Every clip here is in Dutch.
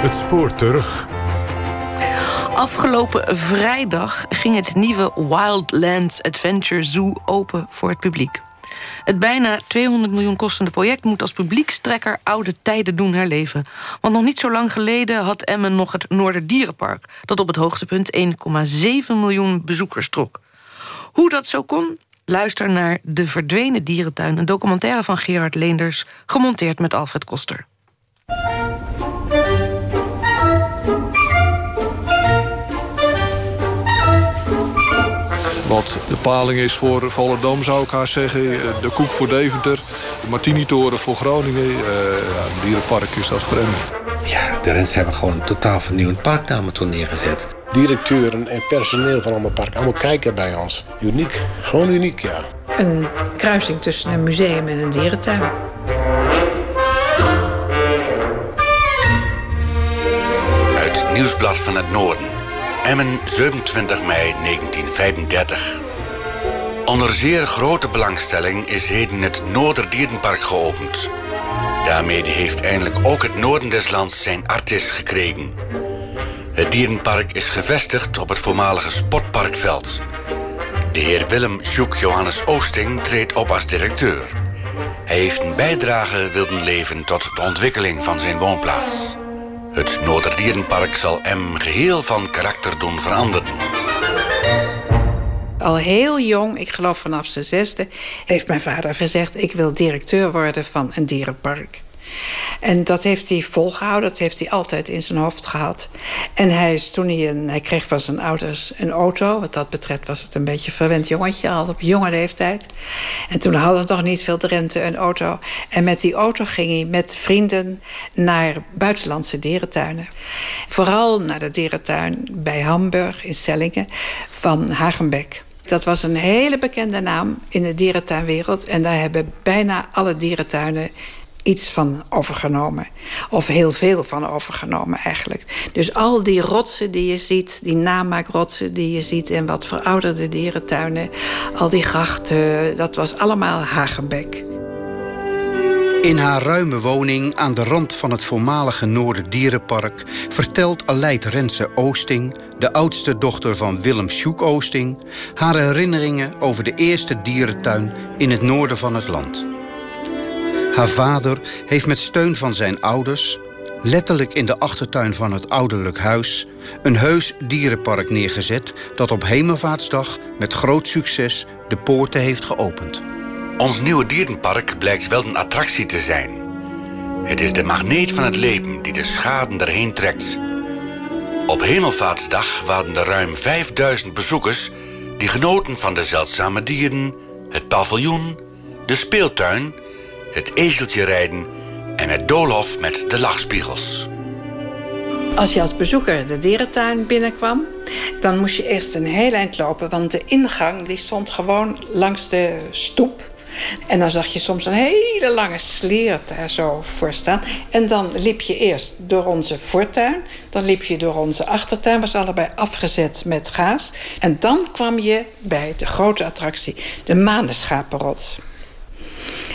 Het spoor terug. Afgelopen vrijdag ging het nieuwe Wildlands Adventure Zoo open voor het publiek. Het bijna 200 miljoen kostende project moet als publiekstrekker oude tijden doen herleven. Want nog niet zo lang geleden had Emmen nog het Noorderdierenpark... dat op het hoogtepunt 1,7 miljoen bezoekers trok. Hoe dat zo kon? Luister naar De Verdwenen Dierentuin... een documentaire van Gerard Leenders, gemonteerd met Alfred Koster. Wat de paling is voor Volendam zou ik haar zeggen. De koek voor Deventer. De Martini-toren voor Groningen. Uh, ja, het dierenpark is dat voor Ja, de Rens hebben gewoon een totaal vernieuwend parknamen toen neergezet. Directeuren en personeel van allemaal park. Allemaal kijken bij ons. Uniek. Gewoon uniek, ja. Een kruising tussen een museum en een dierentuin. Uit Nieuwsblad van het Noorden. Emmen, 27 mei 1935. Onder zeer grote belangstelling is heden het Noorderdierenpark geopend. Daarmee heeft eindelijk ook het noorden des lands zijn artis gekregen. Het dierenpark is gevestigd op het voormalige sportparkveld. De heer Willem Sjoek Johannes Oosting treedt op als directeur. Hij heeft een bijdrage willen leveren tot de ontwikkeling van zijn woonplaats. Het Noorderdierenpark zal M geheel van karakter doen veranderen. Al heel jong, ik geloof vanaf zijn zesde, heeft mijn vader gezegd: Ik wil directeur worden van een dierenpark. En dat heeft hij volgehouden, dat heeft hij altijd in zijn hoofd gehad. En hij, is, toen hij, een, hij kreeg van zijn ouders een auto. Wat dat betreft was het een beetje een verwend jongetje, al op jonge leeftijd. En toen hadden we nog niet veel Drenthe een auto. En met die auto ging hij met vrienden naar buitenlandse dierentuinen. Vooral naar de dierentuin bij Hamburg in Sellingen van Hagenbeck. Dat was een hele bekende naam in de dierentuinwereld. En daar hebben bijna alle dierentuinen iets van overgenomen. Of heel veel van overgenomen eigenlijk. Dus al die rotsen die je ziet, die namaakrotsen die je ziet... en wat verouderde dierentuinen, al die grachten... dat was allemaal Hagenbeck. In haar ruime woning aan de rand van het voormalige Noorderdierenpark... vertelt Aleid Rense Oosting, de oudste dochter van Willem Sjoek Oosting... haar herinneringen over de eerste dierentuin in het noorden van het land. Haar vader heeft met steun van zijn ouders, letterlijk in de achtertuin van het ouderlijk huis, een heus dierenpark neergezet dat op Hemelvaartsdag met groot succes de poorten heeft geopend. Ons nieuwe dierenpark blijkt wel een attractie te zijn. Het is de magneet van het leven die de schaden erheen trekt. Op Hemelvaartsdag waren er ruim 5000 bezoekers die genoten van de zeldzame dieren, het paviljoen, de speeltuin het ezeltje rijden en het doolhof met de lachspiegels. Als je als bezoeker de dierentuin binnenkwam, dan moest je eerst een heel eind lopen, want de ingang die stond gewoon langs de stoep. En dan zag je soms een hele lange slier daar zo voor staan. En dan liep je eerst door onze voortuin. Dan liep je door onze achtertuin. Was allebei afgezet met gaas. En dan kwam je bij de grote attractie, de Manenschapenrots.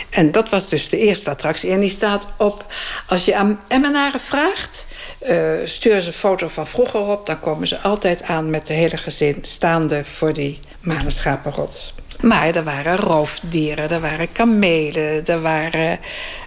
En dat was dus de eerste attractie. En die staat op, als je aan Emmenaren vraagt... Uh, stuur ze een foto van vroeger op... dan komen ze altijd aan met de hele gezin... staande voor die manenschapenrots. Maar er waren roofdieren, er waren kamelen, er waren...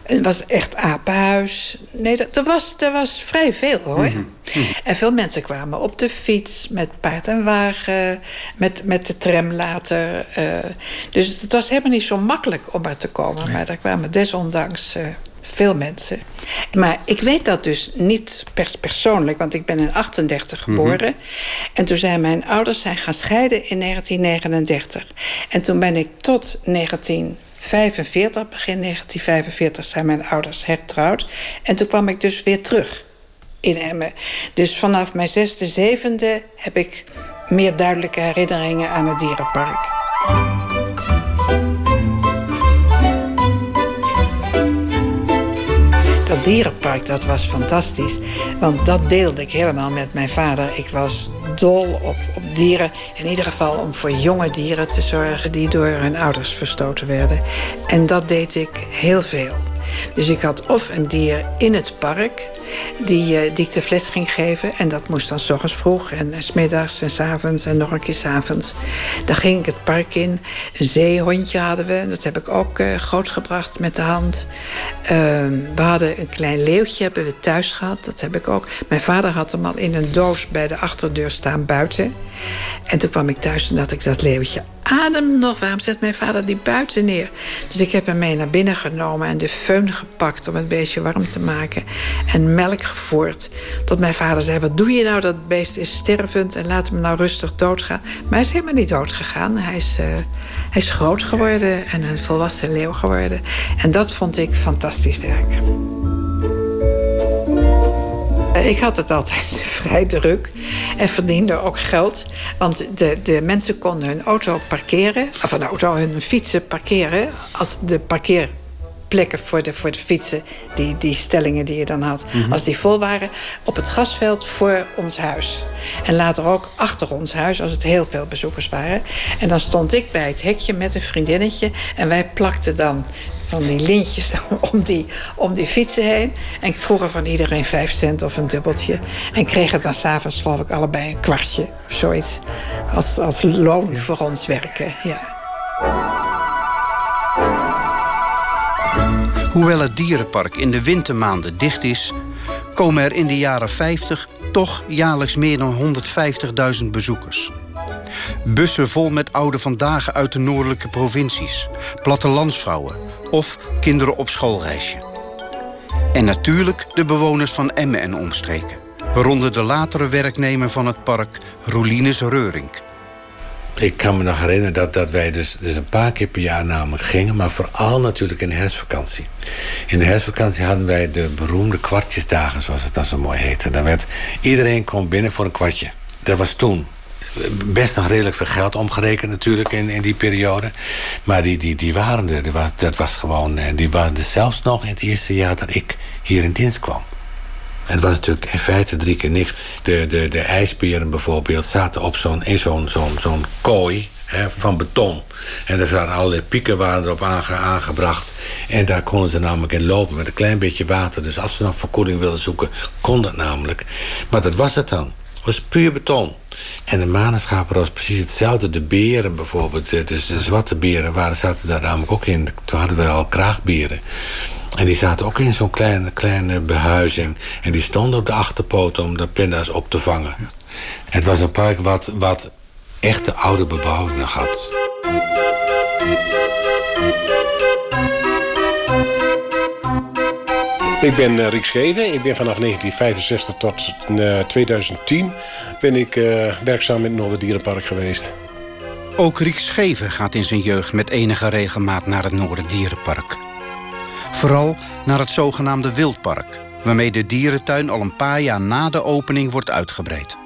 Het was echt apenhuis. Nee, er was, er was vrij veel hoor. Mhm. Mhm. En veel mensen kwamen op de fiets, met paard en wagen, met, met de tram later. Uh, dus het was helemaal niet zo makkelijk om er te komen. Maar daar kwamen desondanks uh, veel mensen. Maar ik weet dat dus niet pers persoonlijk, want ik ben in 38 mhm. geboren. En toen zijn mijn ouders zijn gaan scheiden in 1939. En toen ben ik tot 1945, begin 1945, zijn mijn ouders hertrouwd. En toen kwam ik dus weer terug in Emmen. Dus vanaf mijn zesde, zevende heb ik meer duidelijke herinneringen aan het dierenpark. Dat dierenpark, dat was fantastisch. Want dat deelde ik helemaal met mijn vader. Ik was dol op, op dieren. In ieder geval om voor jonge dieren te zorgen... die door hun ouders verstoten werden. En dat deed ik heel veel. Dus ik had of een dier in het park... die, uh, die ik de fles ging geven. En dat moest dan s ochtends vroeg en, en smiddags en s avonds en nog een keer s avonds. Dan ging ik het park in. Een zeehondje hadden we. Dat heb ik ook uh, grootgebracht met de hand. Uh, we hadden een klein leeuwtje hebben we thuis gehad. Dat heb ik ook. Mijn vader had hem al in een doos bij de achterdeur staan buiten. En toen kwam ik thuis en dacht ik dat leeuwtje adem nog. Waarom zet mijn vader die buiten neer? Dus ik heb hem mee naar binnen genomen en de föhn gepakt om het beestje warm te maken. En melk gevoerd. Tot mijn vader zei: Wat doe je nou? Dat beest is stervend en laat hem nou rustig doodgaan. Maar hij is helemaal niet doodgegaan. Hij is, uh, hij is groot geworden en een volwassen leeuw geworden. En dat vond ik fantastisch werk. Ik had het altijd vrij druk en verdiende ook geld. Want de, de mensen konden hun auto parkeren, of een auto, hun fietsen parkeren. Als de parkeerplekken voor de, voor de fietsen, die, die stellingen die je dan had, Mhm. als die vol waren, op het grasveld voor ons huis. En later ook achter ons huis, als het heel veel bezoekers waren. En dan stond ik bij het hekje met een vriendinnetje en wij plakten dan van die lintjes om die, om die fietsen heen. En ik vroeg er van iedereen vijf cent of een dubbeltje. En kregen dan s'avonds geloof ik allebei een kwartje of zoiets. Als, als loon voor ons werken, ja. Hoewel het dierenpark in de wintermaanden dicht is... komen er in de jaren 50 toch jaarlijks meer dan 150.000 bezoekers. Bussen vol met oude vandaag uit de noordelijke provincies, plattelandsvrouwen of kinderen op schoolreisje. En natuurlijk de bewoners van Emmen en omstreken, waaronder de latere werknemer van het park, Roelines Reurink. Ik kan me nog herinneren dat, dat wij dus, dus een paar keer per jaar namelijk gingen... maar vooral natuurlijk in de herfstvakantie. In de herfstvakantie hadden wij de beroemde kwartjesdagen, zoals het dan zo mooi heette. Dan werd iedereen kwam binnen voor een kwartje. Dat was toen best nog redelijk veel geld omgerekend natuurlijk in, in die periode. Maar die, die, die waren er. Was, dat was gewoon... En die waren er zelfs nog in het eerste jaar dat ik hier in dienst kwam. Het was natuurlijk in feite drie keer niks. De, de, de ijsberen bijvoorbeeld zaten op zo'n, in zo'n, zo'n, zo'n kooi hè, van beton. En er waren allerlei pieken waren erop aange, aangebracht. En daar konden ze namelijk in lopen met een klein beetje water. Dus als ze nog verkoeling wilden zoeken, kon dat namelijk. Maar dat was het dan. Het was puur beton. En de manenschapen was precies hetzelfde. De beren bijvoorbeeld, dus de zwarte beren waren, zaten daar namelijk ook in. Toen hadden we al kraagberen. En die zaten ook in zo'n kleine, kleine behuizing. En die stonden op de achterpoten om de pinda's op te vangen. Het was een park wat, wat echt de oude bebouwing nog had. Ik ben uh, Riek Scheven. Ik ben vanaf 1965 tot uh, 2010 ben ik uh, werkzaam in het Noorderdierenpark geweest. Ook Riek Scheven gaat in zijn jeugd met enige regelmaat naar het Noorderdierenpark. Vooral naar het zogenaamde Wildpark, waarmee de dierentuin al een paar jaar na de opening wordt uitgebreid.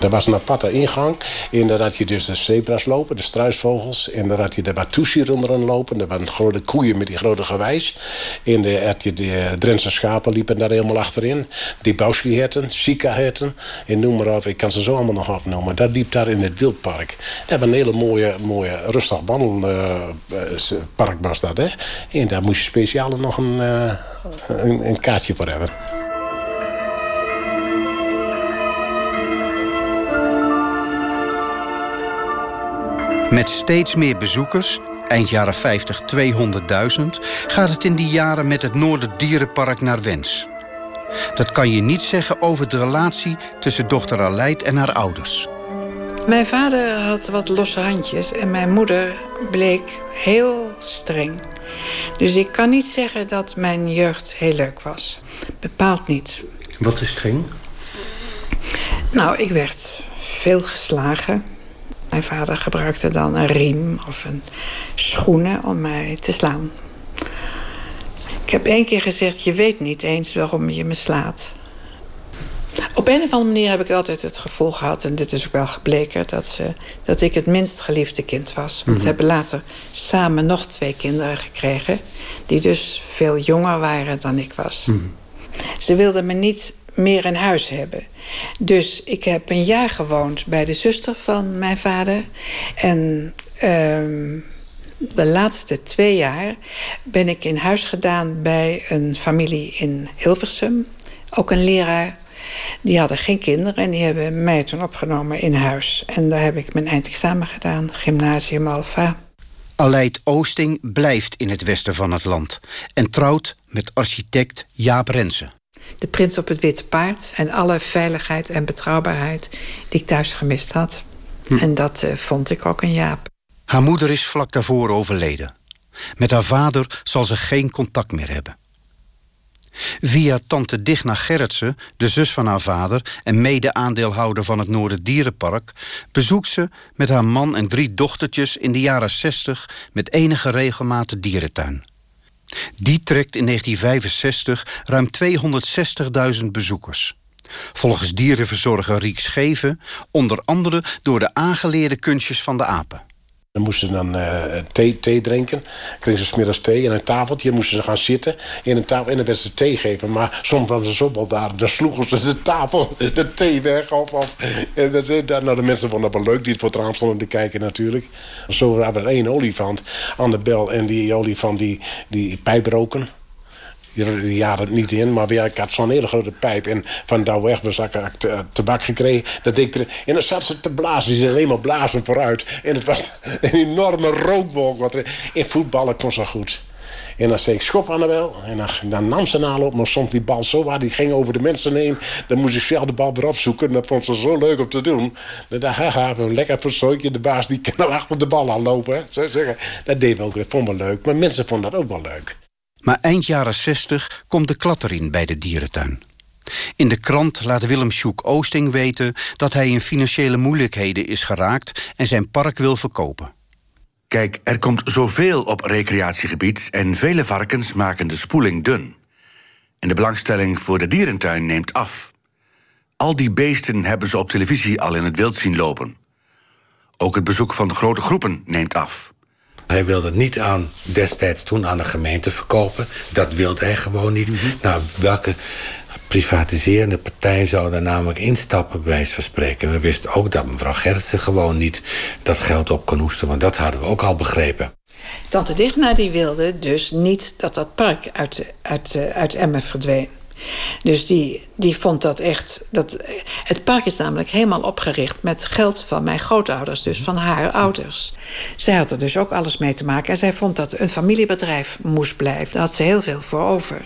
Er was een aparte ingang. En daar had je dus de zebra's lopen, de struisvogels. En daar had je de Watusi rondom lopen. Er waren grote koeien met die grote gewijs. En daar had je de Drentse schapen liepen daar helemaal achterin. Die Bauschie-herten, Sika-herten. En noem maar op, ik kan ze zo allemaal nog opnoemen. Dat liep daar in het wildpark. Dat was een hele mooie, mooie rustig wandelpark. Hè? En daar moest je speciaal nog een, uh, een, een kaartje voor hebben. Met steeds meer bezoekers, eind jaren 50 200.000... gaat het in die jaren met het Noorderdierenpark naar wens. Dat kan je niet zeggen over de relatie tussen dochter Aleid en haar ouders. Mijn vader had wat losse handjes en mijn moeder bleek heel streng. Dus ik kan niet zeggen dat mijn jeugd heel leuk was. Bepaald niet. Wat is streng? Nou, ik werd veel geslagen. Mijn vader gebruikte dan een riem of een schoenen om mij te slaan. Ik heb één keer gezegd: Je weet niet eens waarom je me slaat. Op een of andere manier heb ik altijd het gevoel gehad, en dit is ook wel gebleken, dat, ze, dat ik het minst geliefde kind was. Want Mhm. ze hebben later samen nog twee kinderen gekregen, die dus veel jonger waren dan ik was. Ze wilden me niet meer in huis hebben. Dus ik heb een jaar gewoond bij de zuster van mijn vader. En ehm, de laatste twee jaar ben ik in huis gedaan bij een familie in Hilversum. Ook een leraar. Die hadden geen kinderen en die hebben mij toen opgenomen in huis. En daar heb ik mijn eindexamen gedaan, gymnasium Alfa. Aleid Oosting blijft in het westen van het land en trouwt met architect Jaap Rensen. De prins op het witte paard en alle veiligheid en betrouwbaarheid die ik thuis gemist had. Hm. En dat uh, vond ik ook een Jaap. Haar moeder is vlak daarvoor overleden. Met haar vader zal ze geen contact meer hebben. Via tante Digna Gerritsen, de zus van haar vader... en mede-aandeelhouder van het Noorderdierenpark... bezoekt ze met haar man en drie dochtertjes in de jaren 60... met enige regelmaat de dierentuin. Die trekt in 1965 ruim 260.000 bezoekers. Volgens dierenverzorger Riek Scheven... onder andere door de aangeleerde kunstjes van de apen. Dan moesten ze dan uh, thee, thee drinken. Kregen ze smiddags thee en een tafeltje. moesten ze gaan zitten in een tafel. En dan werd ze thee geven. Maar soms waren ze zo daar. Dan sloegen ze de tafel, de thee weg. Of, of. En dat, nou, de mensen vonden dat wel leuk. Die het voor het raam stonden te kijken natuurlijk. Zo hadden we één olifant aan de bel. En die olifant die, die pijp roken die jaren niet in, maar weer, ik had zo'n hele grote pijp. En van daar weg was ik tabak gekregen. Dat ik er, en dan zat ze te blazen. Die alleen maar blazen vooruit. En het was een enorme rookwolk. Wat in voetballen kon zo goed. En dan zei ik schop aan de bel. En dan, nam ze een op. Maar stond die bal zo waar. Die ging over de mensen heen. Dan moest ik zelf de bal weer opzoeken. En dat vond ze zo leuk om te doen. Dan dacht haha, een lekker verzooitje. De baas die kan nou achter de bal aanlopen. Zo zeggen. Dat deed we ook. Dat we leuk. Maar mensen vonden dat ook wel leuk. Maar eind jaren 60 komt de klat erin bij de dierentuin. In de krant laat Willem Sjoek Oosting weten dat hij in financiële moeilijkheden is geraakt en zijn park wil verkopen. Kijk, er komt zoveel op recreatiegebied en vele varkens maken de spoeling dun. En de belangstelling voor de dierentuin neemt af. Al die beesten hebben ze op televisie al in het wild zien lopen. Ook het bezoek van grote groepen neemt af. Hij wilde het niet aan destijds toen aan de gemeente verkopen. Dat wilde hij gewoon niet. Mhm. Nou, welke privatiserende partij zou daar namelijk instappen, bij wijze van spreken. We wisten ook dat mevrouw Gerritsen gewoon niet dat geld op kon hoesten, want dat hadden we ook al begrepen. Tante Digna die wilde dus niet dat dat park uit, uit, uit Emmen verdween. Dus die, die vond dat echt. Dat, het park is namelijk helemaal opgericht met geld van mijn grootouders, dus van haar ouders. Zij had er dus ook alles mee te maken. En zij vond dat een familiebedrijf moest blijven. Daar had ze heel veel voor over.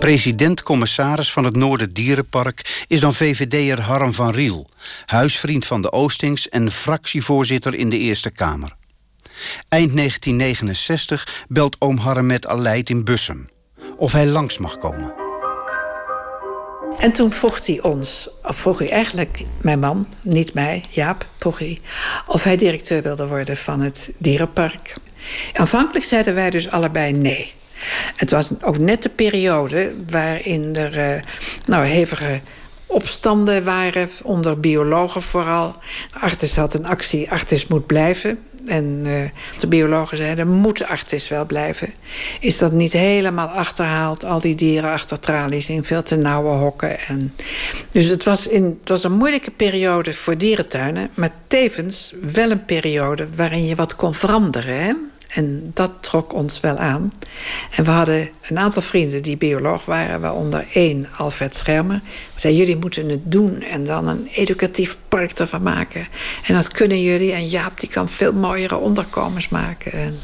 President-commissaris van het Noorderdierenpark is dan VVD'er Harm van Riel, huisvriend van de Oostings en fractievoorzitter in de Eerste Kamer. Eind 1969 belt oom Harm met Aleid in Bussum. Of hij langs mag komen. En toen vroeg hij ons, of vroeg hij eigenlijk mijn man, niet mij, Jaap, vroeg hij, of hij directeur wilde worden van het dierenpark. Aanvankelijk zeiden wij dus allebei nee. Het was ook net de periode waarin er uh, nou, hevige opstanden waren, onder biologen vooral. Artis had een actie, Artis moet blijven. En uh, de biologen zeiden, moet Artis wel blijven. Is dat niet helemaal achterhaald, al die dieren achter tralies in veel te nauwe hokken. En dus het was, in, was een moeilijke periode voor dierentuinen, maar tevens wel een periode waarin je wat kon veranderen. Hè? En dat trok ons wel aan. En we hadden een aantal vrienden die bioloog waren, waaronder één, Alfred Schermer. We zeiden, jullie moeten het doen en dan een educatief park ervan maken. En dat kunnen jullie. En Jaap die kan veel mooiere onderkomens maken. En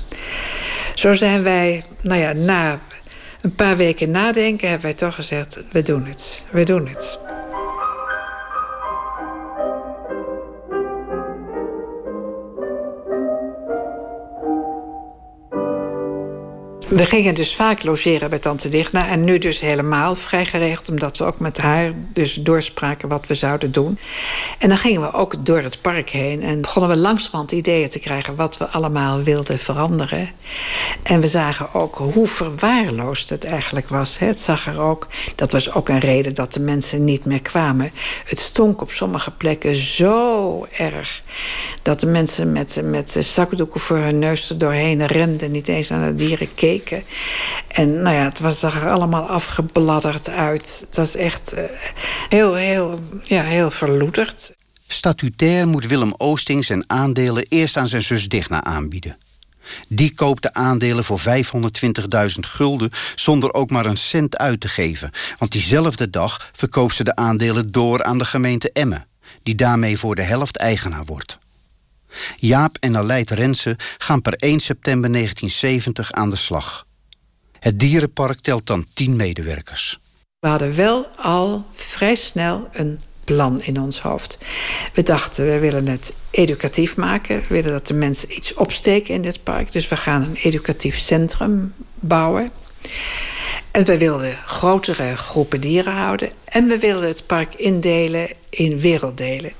zo zijn wij, nou ja, na een paar weken nadenken, hebben wij toch gezegd, we doen het. We doen het. We gingen dus vaak logeren bij Tante Digna. En nu dus helemaal vrij geregeld. Omdat we ook met haar dus doorspraken wat we zouden doen. En dan gingen we ook door het park heen. En begonnen we langzamerhand ideeën te krijgen wat we allemaal wilden veranderen. En we zagen ook hoe verwaarloosd het eigenlijk was. Het zag er ook, dat was ook een reden dat de mensen niet meer kwamen. Het stonk op sommige plekken zo erg. Dat de mensen met, met zakdoeken voor hun neus er doorheen renden. Niet eens aan de dieren keken. En nou ja, het was, er allemaal afgebladderd uit. Het was echt uh, heel, heel, ja, heel Statutair moet Willem Oosting zijn aandelen eerst aan zijn zus Digna aanbieden. Die koopt de aandelen voor 520.000 gulden zonder ook maar een cent uit te geven. Want diezelfde dag verkoopt ze de aandelen door aan de gemeente Emmen, die daarmee voor de helft eigenaar wordt. Jaap en Aleid Rensen gaan per 1 september 1970 aan de slag. Het dierenpark telt dan 10 medewerkers. We hadden wel al vrij snel een plan in ons hoofd. We dachten, we willen het educatief maken. We willen dat de mensen iets opsteken in dit park. Dus we gaan een educatief centrum bouwen. En we wilden grotere groepen dieren houden. En we wilden het park indelen in werelddelen.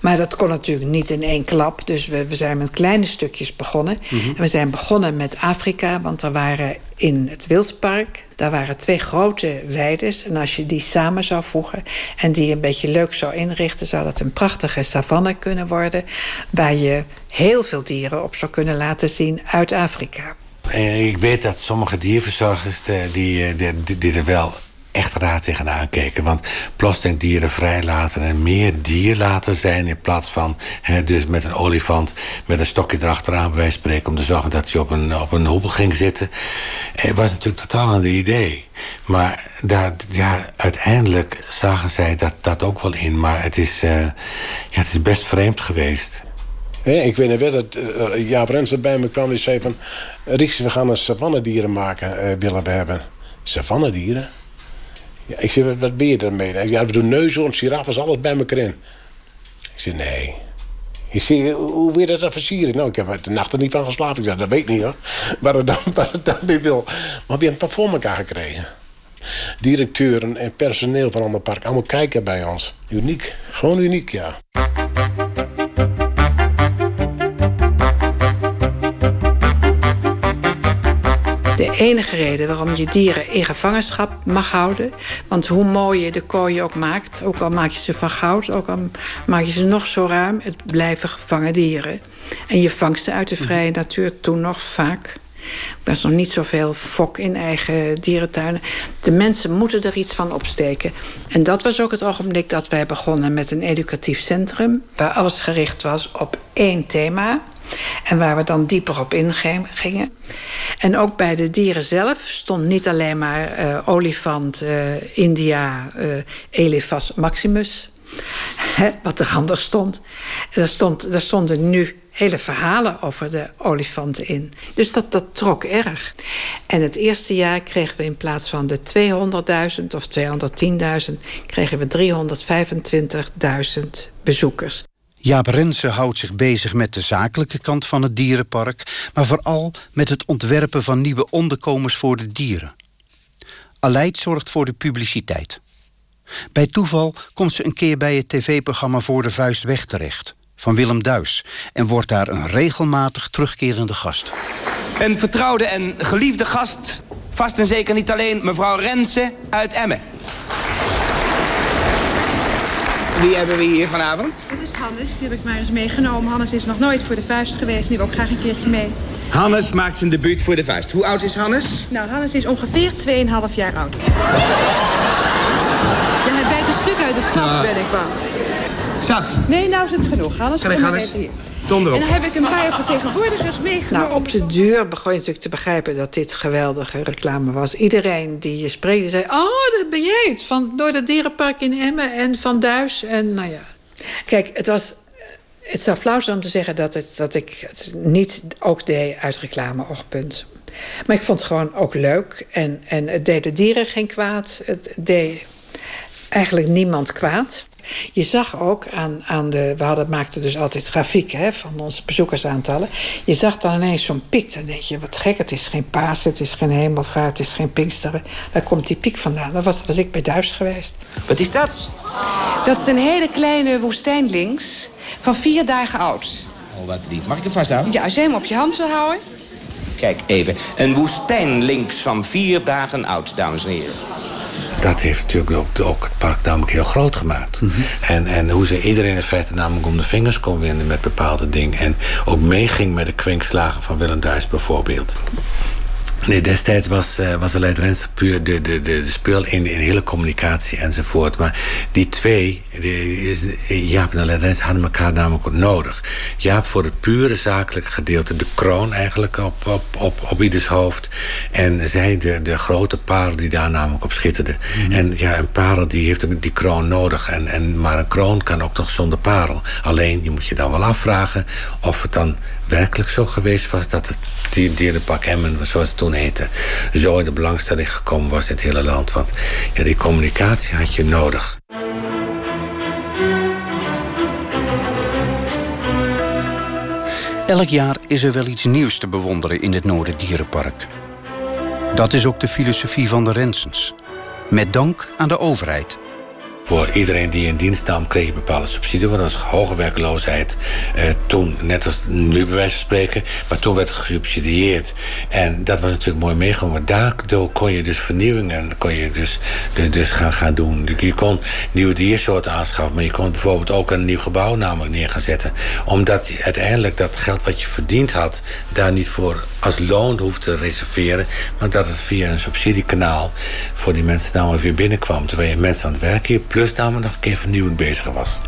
Maar dat kon natuurlijk niet in één klap. Dus we, we zijn met kleine stukjes begonnen. Mhm. En we zijn begonnen met Afrika. Want er waren in het Wildpark... daar waren twee grote weides. En als je die samen zou voegen... en die een beetje leuk zou inrichten... zou dat een prachtige savanne kunnen worden... waar je heel veel dieren op zou kunnen laten zien uit Afrika. Eh, ik weet dat sommige dierverzorgers eh, die, eh, die, die er wel echt raar tegenaan kijken. Want plotseling dieren vrijlaten en meer dier laten zijn... in plaats van dus met een olifant met een stokje erachteraan... bij spreken om te zorgen dat hij op een, op een hoepel ging zitten. Het was natuurlijk totaal een idee. Maar daar, ja, uiteindelijk zagen zij dat, dat ook wel in. Maar het is, ja, het is best vreemd geweest. Ik weet niet dat uh, Jaap Rensen bij me kwam en zei van... Rieks, we gaan een savannedieren maken, uh, willen we hebben. Savannedieren? Ja, ik zei, wat, ben je ermee? Ja, we doen neushoorns, giraffes, alles bij elkaar in. Ik zei, nee. Ik zei, hoe wil je dat versieren? Nou, ik heb er de nacht er niet van geslapen. Ik zei, dat weet ik niet hoor. Waar het dan, waar het dan mee wil. Maar we hebben het voor elkaar gekregen. Directeuren en personeel van ander park. Allemaal kijken bij ons. Uniek. Gewoon uniek, ja. De enige reden waarom je dieren in gevangenschap mag houden. Want hoe mooi je de kooi ook maakt, ook al maak je ze van goud, ook al maak je ze nog zo ruim, het blijven gevangen dieren. En je vangt ze uit de vrije natuur toen nog vaak. Er was nog niet zoveel fok in eigen dierentuinen. De mensen moeten er iets van opsteken. En dat was ook het ogenblik dat wij begonnen met een educatief centrum. Waar alles gericht was op één thema. En waar we dan dieper op ingingen. En ook bij de dieren zelf stond niet alleen maar uh, olifant, uh, India, uh, Elephas maximus. Hè, wat er anders stond. En daar, stond. daar stonden nu hele verhalen over de olifanten in. Dus dat trok erg. En het eerste jaar kregen we in plaats van de 200.000 of 210.000... kregen we 325.000 bezoekers. Jaap Rensen houdt zich bezig met de zakelijke kant van het dierenpark... maar vooral met het ontwerpen van nieuwe onderkomens voor de dieren. Aleid zorgt voor de publiciteit. Bij toeval komt ze een keer bij het tv-programma Voor de Vuist weg terecht... van Willem Duis en wordt daar een regelmatig terugkerende gast. Een vertrouwde en geliefde gast, vast en zeker niet alleen mevrouw Rensen uit Emmen. Wie hebben we hier vanavond? Dit is Hannes, die heb ik maar eens meegenomen. Hannes is nog nooit voor de vuist geweest, die wil ook graag een keertje mee. Hannes maakt zijn debuut voor de vuist. Hoe oud is Hannes? Nou, Hannes is ongeveer 2,5 jaar oud. Ja, hij bijt een stuk uit het glas, ben ik bang. Zat? Nee, nou is het genoeg. Hannes, kom maar even hier. En dan heb ik een paar vertegenwoordigers meegenomen. Nou, op de duur begon je natuurlijk te begrijpen dat dit geweldige reclame was. Iedereen die je spreekt, zei: Oh, dat ben jij het. Van door het dierenpark in Emmen en van Duis. En nou ja. Kijk, het was. Het zou flauw zijn om te zeggen dat, het, dat ik het niet ook deed uit reclameoogpunt. Maar ik vond het gewoon ook leuk. En, en het deed de dieren geen kwaad. Het deed eigenlijk niemand kwaad. Je zag ook aan, aan de. We hadden, maakten dus altijd grafiek hè, van onze bezoekersaantallen. Je zag dan ineens zo'n piek. Dan denk je, wat gek, het is geen paas, het is geen hemelvaart, het is geen Pinksteren. Waar komt die piek vandaan? Dat was, was ik bij Duits geweest. Wat is dat? Dat is een hele kleine woestijn links van vier dagen oud. Oh, wat lief. Mag ik hem vasthouden? Ja, als jij hem op je hand wil houden. Kijk even. Een woestijn links van vier dagen oud, dames en heren dat heeft natuurlijk ook, ook, het park namelijk heel groot gemaakt. Mhm. en, en hoe ze iedereen in feite namelijk om de vingers kon winnen met bepaalde dingen. En ook meeging met de kwinkslagen van Willem Duis bijvoorbeeld. Nee, destijds was, uh, was Aleid Rens puur de, de, de, de speel in, in hele communicatie enzovoort. Maar die twee, de, is, Jaap en Aleid Rens, hadden elkaar namelijk ook nodig. Jaap voor het pure zakelijke gedeelte, de kroon eigenlijk op, op, op, op ieders hoofd. En zij de, de grote parel die daar namelijk op schitterde. Mm En ja, een parel die heeft die kroon nodig. En, en, maar een kroon kan ook nog zonder parel. Alleen, je moet je dan wel afvragen of het dan werkelijk zo geweest was dat het die dierenpak Emmen, zoals het toen heette, zo in de belangstelling gekomen was in het hele land. Want ja, die communicatie had je nodig. Elk jaar is er wel iets nieuws te bewonderen in het Noorderdierenpark. Dat is ook de filosofie van de Rensens. Met dank aan de overheid voor iedereen die in dienst nam, kreeg je bepaalde subsidie. Want dat was hoge werkloosheid. Eh, toen, net als nu bij wijze van spreken. Maar toen werd gesubsidieerd. En dat was natuurlijk mooi meegenomen. Daardoor kon je dus vernieuwingen kon je dus, dus gaan, gaan doen. Je kon nieuwe diersoorten aanschaffen. Maar je kon bijvoorbeeld ook een nieuw gebouw namelijk neer gaan zetten. Omdat uiteindelijk dat geld wat je verdiend had... daar niet voor als loon hoeft te reserveren. Maar dat het via een subsidiekanaal voor die mensen namelijk weer binnenkwam. Terwijl je mensen aan het werk hier plus namelijk nog een keer vernieuwend bezig was.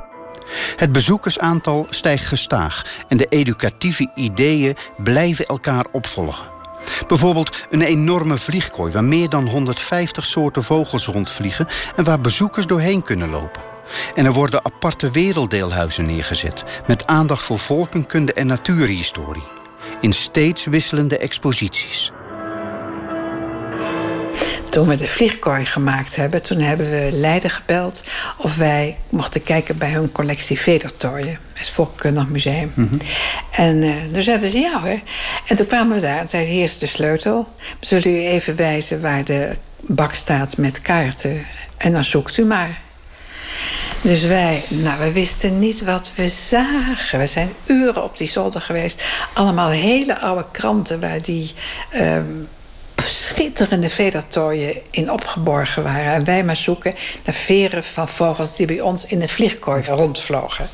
Het bezoekersaantal stijgt gestaag en de educatieve ideeën blijven elkaar opvolgen. Bijvoorbeeld een enorme vliegkooi waar meer dan 150 soorten vogels rondvliegen en waar bezoekers doorheen kunnen lopen. En er worden aparte werelddeelhuizen neergezet met aandacht voor volkenkunde en natuurhistorie in steeds wisselende exposities. Toen we de vliegkooi gemaakt hebben, toen hebben we Leiden gebeld of wij mochten kijken bij hun collectie vedertooien. Het Volkenkundig Museum. Mm En uh, toen zeiden ze ja hoor. En toen kwamen we daar en zeiden: Hier is de sleutel. Zullen u even wijzen waar de bak staat met kaarten. En dan zoekt u maar. Dus wij, nou, we wisten niet wat we zagen. We zijn uren op die zolder geweest. Allemaal hele oude kranten waar die um, schitterende vedertooien in opgeborgen waren. En wij maar zoeken naar veren van vogels die bij ons in de vliegkooi rondvlogen.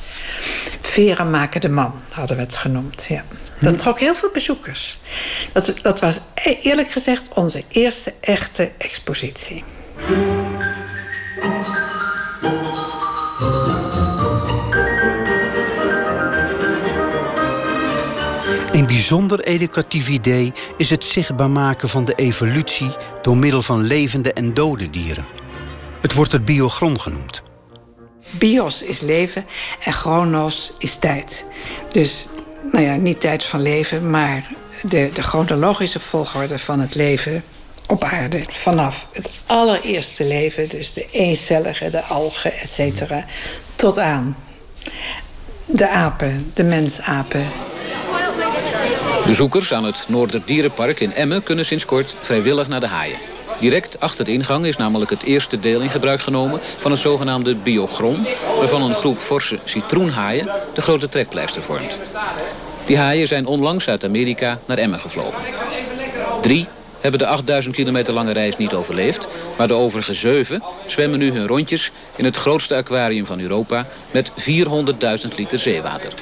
Veren maken de man, hadden we het genoemd. Ja. Dat hm. trok heel veel bezoekers. Dat, dat was e-, eerlijk gezegd onze eerste echte expositie. Bijzonder educatief idee is het zichtbaar maken van de evolutie door middel van levende en dode dieren. Het wordt het biogron genoemd. Bios is leven en chronos is tijd. Dus, nou ja, niet tijd van leven, maar de, de chronologische volgorde van het leven op aarde. Vanaf het allereerste leven, dus de eencellige, de algen, et cetera, tot aan de apen, de mensapen, Bezoekers aan het Noorderdierenpark in Emmen kunnen sinds kort vrijwillig naar de haaien. Direct achter de ingang is namelijk het eerste deel in gebruik genomen van het zogenaamde biogron, waarvan een groep forse citroenhaaien de grote trekpleister vormt. Die haaien zijn onlangs uit Amerika naar Emmen gevlogen. Drie hebben de 8000 kilometer lange reis niet overleefd, maar de overige zeven zwemmen nu hun rondjes in het grootste aquarium van Europa met 400.000 liter zeewater.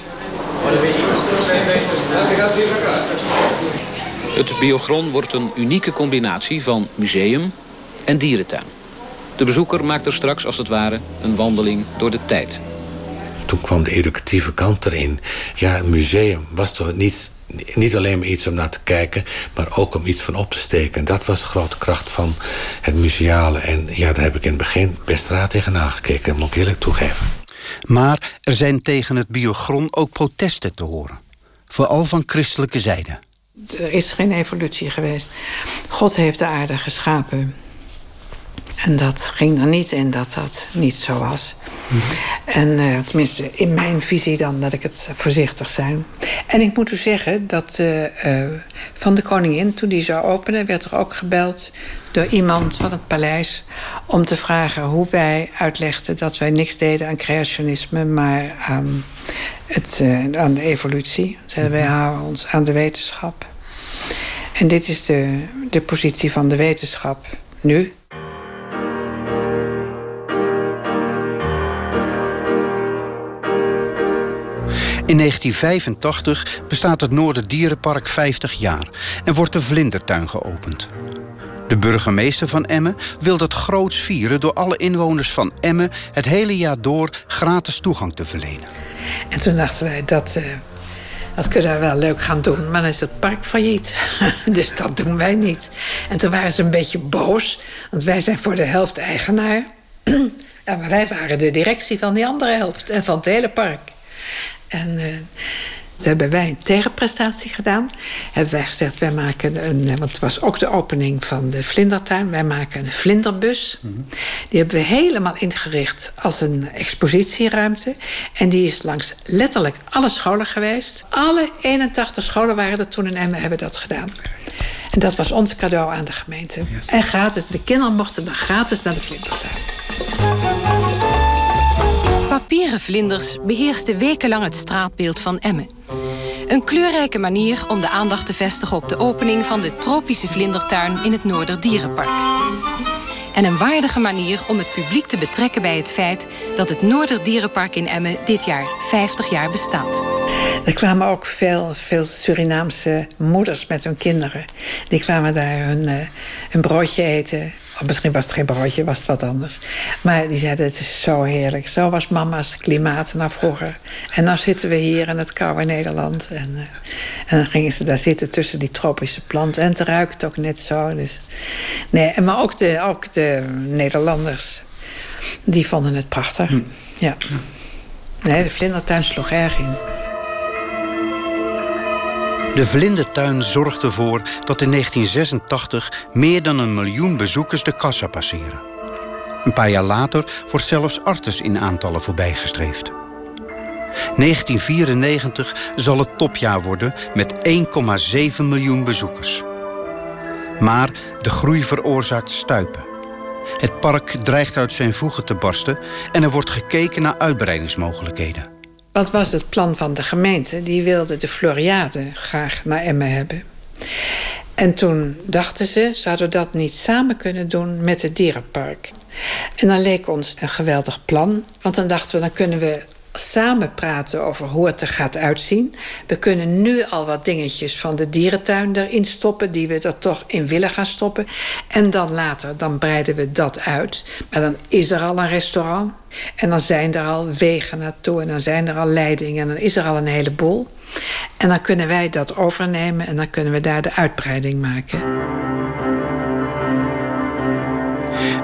Het biogron wordt een unieke combinatie van museum en dierentuin. De bezoeker maakt er straks als het ware een wandeling door de tijd. Toen kwam de educatieve kant erin. Ja, een museum was toch niet, niet alleen maar iets om naar te kijken... maar ook om iets van op te steken. En dat was de grote kracht van het museale. En ja, daar heb ik in het begin best raar tegenaan gekeken. Dat moet ik eerlijk toegeven. Maar er zijn tegen het biogron ook protesten te horen. Vooral van christelijke zijde. Er is geen evolutie geweest. God heeft de aarde geschapen. En dat ging er niet in dat dat niet zo was. En uh, tenminste, in mijn visie dan, dat ik het voorzichtig zijn. En ik moet u zeggen dat uh, uh, van de koningin, toen die zou openen, werd er ook gebeld door iemand van het paleis om te vragen hoe wij uitlegden dat wij niks deden aan creationisme, maar aan, het, aan de evolutie. Zeiden wij houden ons aan de wetenschap. En dit is de, de positie van de wetenschap nu. In 1985 bestaat het Noorderdierenpark 50 jaar en wordt de vlindertuin geopend. De burgemeester van Emmen wil dat groots vieren door alle inwoners van Emmen het hele jaar door gratis toegang te verlenen. En toen dachten wij dat, uh, dat kunnen we wel leuk gaan doen, maar dan is het park failliet. dus dat doen wij niet. En toen waren ze een beetje boos, want wij zijn voor de helft eigenaar. ja, maar wij waren de directie van die andere helft en van het hele park. En uh, toen hebben wij een tegenprestatie gedaan. Hebben wij gezegd, wij maken een... Want het was ook de opening van de vlindertuin. Wij maken een vlinderbus. Die hebben we helemaal ingericht als een expositieruimte. En die is langs letterlijk alle scholen geweest. Alle 81 scholen waren er toen in Emmen hebben dat gedaan. En dat was ons cadeau aan de gemeente. En gratis. De kinderen mochten dan gratis naar de vlindertuin. Papieren vlinders beheersten wekenlang het straatbeeld van Emmen. Een kleurrijke manier om de aandacht te vestigen op de opening van de tropische vlindertuin in het Noorderdierenpark. En een waardige manier om het publiek te betrekken bij het feit dat het Noorderdierenpark in Emmen dit jaar 50 jaar bestaat. Er kwamen ook veel, veel Surinaamse moeders met hun kinderen. Die kwamen daar hun, hun broodje eten misschien was het geen broodje, was het wat anders. Maar die zeiden, het is zo heerlijk. Zo was mama's klimaat naar vroeger. En dan zitten we hier in het koude Nederland. En, uh, en dan gingen ze daar zitten tussen die tropische planten. En het ruikt ook net zo. Dus. Nee, maar ook de, ook de Nederlanders, die vonden het prachtig. Hm. Ja. Nee, de vlindertuin sloeg erg in. De vlindertuin zorgt ervoor dat in 1986 meer dan een miljoen bezoekers de kassa passeren. Een paar jaar later wordt zelfs Artes in aantallen voorbijgestreefd. 1994 zal het topjaar worden met 1,7 miljoen bezoekers. Maar de groei veroorzaakt stuipen. Het park dreigt uit zijn voegen te barsten en er wordt gekeken naar uitbreidingsmogelijkheden. Wat was het plan van de gemeente? Die wilde de Floriade graag naar Emmen hebben. En toen dachten ze, zouden dat niet samen kunnen doen met het dierenpark. En dan leek ons een geweldig plan. Want dan dachten we, dan kunnen we samen praten over hoe het er gaat uitzien. We kunnen nu al wat dingetjes van de dierentuin erin stoppen... die we er toch in willen gaan stoppen. En dan later, dan breiden we dat uit. Maar dan is er al een restaurant. En dan zijn er al wegen naartoe. En dan zijn er al leidingen. En dan is er al een heleboel. En dan kunnen wij dat overnemen. En dan kunnen we daar de uitbreiding maken.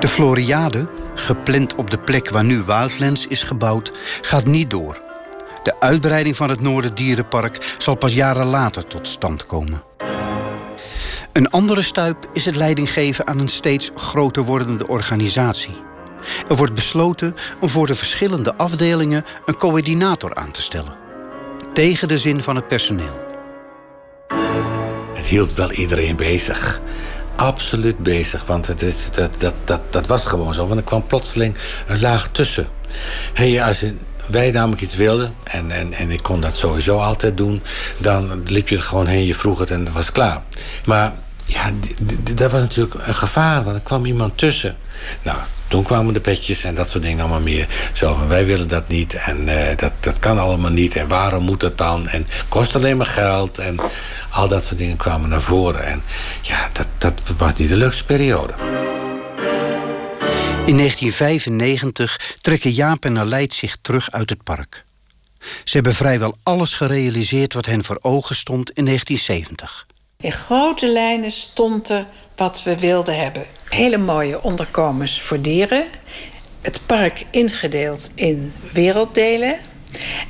De Floriade, gepland op de plek waar nu Wildlands is gebouwd, gaat niet door. De uitbreiding van het Noorderdierenpark zal pas jaren later tot stand komen. Een andere stuip is het leidinggeven aan een steeds groter wordende organisatie. Er wordt besloten om voor de verschillende afdelingen een coördinator aan te stellen. Tegen de zin van het personeel. Het hield wel iedereen bezig absoluut bezig. Want het is, dat, dat, dat, dat was gewoon zo. Want er kwam plotseling een laag tussen. Hey, als wij namelijk iets wilden, en, en, en ik kon dat sowieso altijd doen... dan liep je er gewoon heen, je vroeg het en het was klaar. Maar ja, dat was natuurlijk een gevaar, want er kwam iemand tussen. Nou, toen kwamen de petjes en dat soort dingen allemaal meer. Zo van, wij willen dat niet en uh, dat, dat kan allemaal niet. En waarom moet het dan? En kost alleen maar geld. En al dat soort dingen kwamen naar voren. En ja, dat, dat was niet de leukste periode. In 1995 trekken Jaap en Aleid zich terug uit het park. Ze hebben vrijwel alles gerealiseerd wat hen voor ogen stond in 1970. In grote lijnen stond er wat we wilden hebben. Hele mooie onderkomens voor dieren. Het park ingedeeld in werelddelen.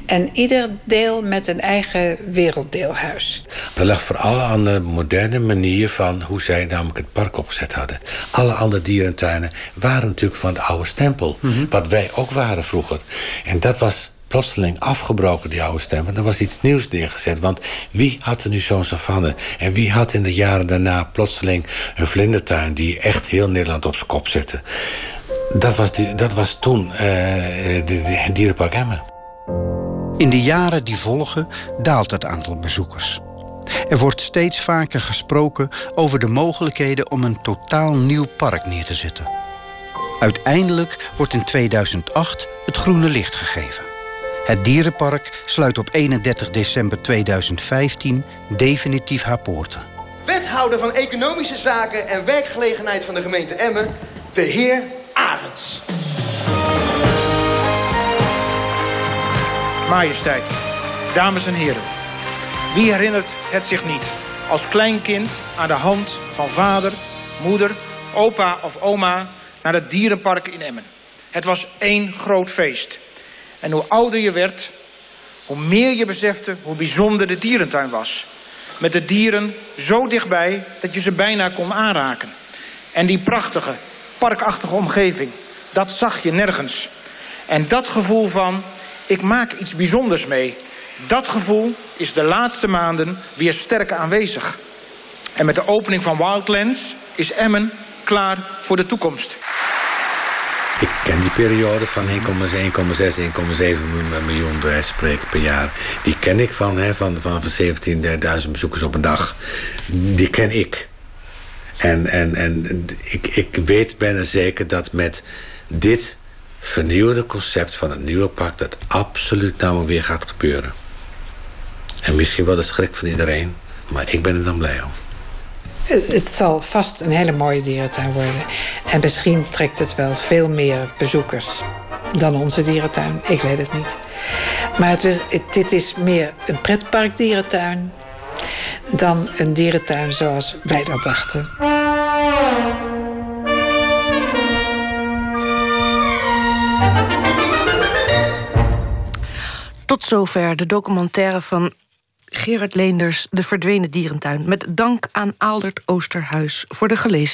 En ieder deel met een eigen werelddeelhuis. Dat lag vooral aan de moderne manier van hoe zij namelijk het park opgezet hadden. Alle andere dierentuinen waren natuurlijk van de oude stempel. Mhm. Wat wij ook waren vroeger. En dat was plotseling afgebroken, die oude stem. En er was iets nieuws neergezet. Want wie had er nu zo'n savanne? En wie had in de jaren daarna plotseling een vlindertuin... die echt heel Nederland op zijn kop zette? Dat was, die, dat was toen uh, dierenpark Emmen. In de jaren die volgen daalt het aantal bezoekers. Er wordt steeds vaker gesproken over de mogelijkheden om een totaal nieuw park neer te zetten. Uiteindelijk wordt in 2008 het groene licht gegeven. Het dierenpark sluit op 31 december 2015 definitief haar poorten. Wethouder van Economische Zaken en Werkgelegenheid van de gemeente Emmen, de heer Arends. Majesteit, dames en heren. Wie herinnert het zich niet? Als kleinkind aan de hand van vader, moeder, opa of oma naar het dierenpark in Emmen. Het was één groot feest. En hoe ouder je werd, hoe meer je besefte hoe bijzonder de dierentuin was. Met de dieren zo dichtbij dat je ze bijna kon aanraken. En die prachtige, parkachtige omgeving, dat zag je nergens. En dat gevoel van, ik maak iets bijzonders mee... dat gevoel is de laatste maanden weer sterk aanwezig. En met de opening van Wildlands is Emmen klaar voor de toekomst. Ik ken die periode van 1,6, 1,7 miljoen bij spreken per jaar. Die ken ik van, hè, van, van 17.000 bezoekers op een dag. Die ken ik. En, en, en ik, ik weet bijna zeker dat met dit vernieuwde concept van het nieuwe park... dat absoluut nou weer gaat gebeuren. En misschien wel de schrik van iedereen, maar ik ben er dan blij om. Het zal vast een hele mooie dierentuin worden. En misschien trekt het wel veel meer bezoekers dan onze dierentuin. Ik weet het niet. Maar het is, dit is meer een pretpark dierentuin dan een dierentuin zoals wij dat dachten. Tot zover de documentaire van Gerard Leenders, De Verdwenen Dierentuin. Met dank aan Aaldert Oosterhuis voor de gelezen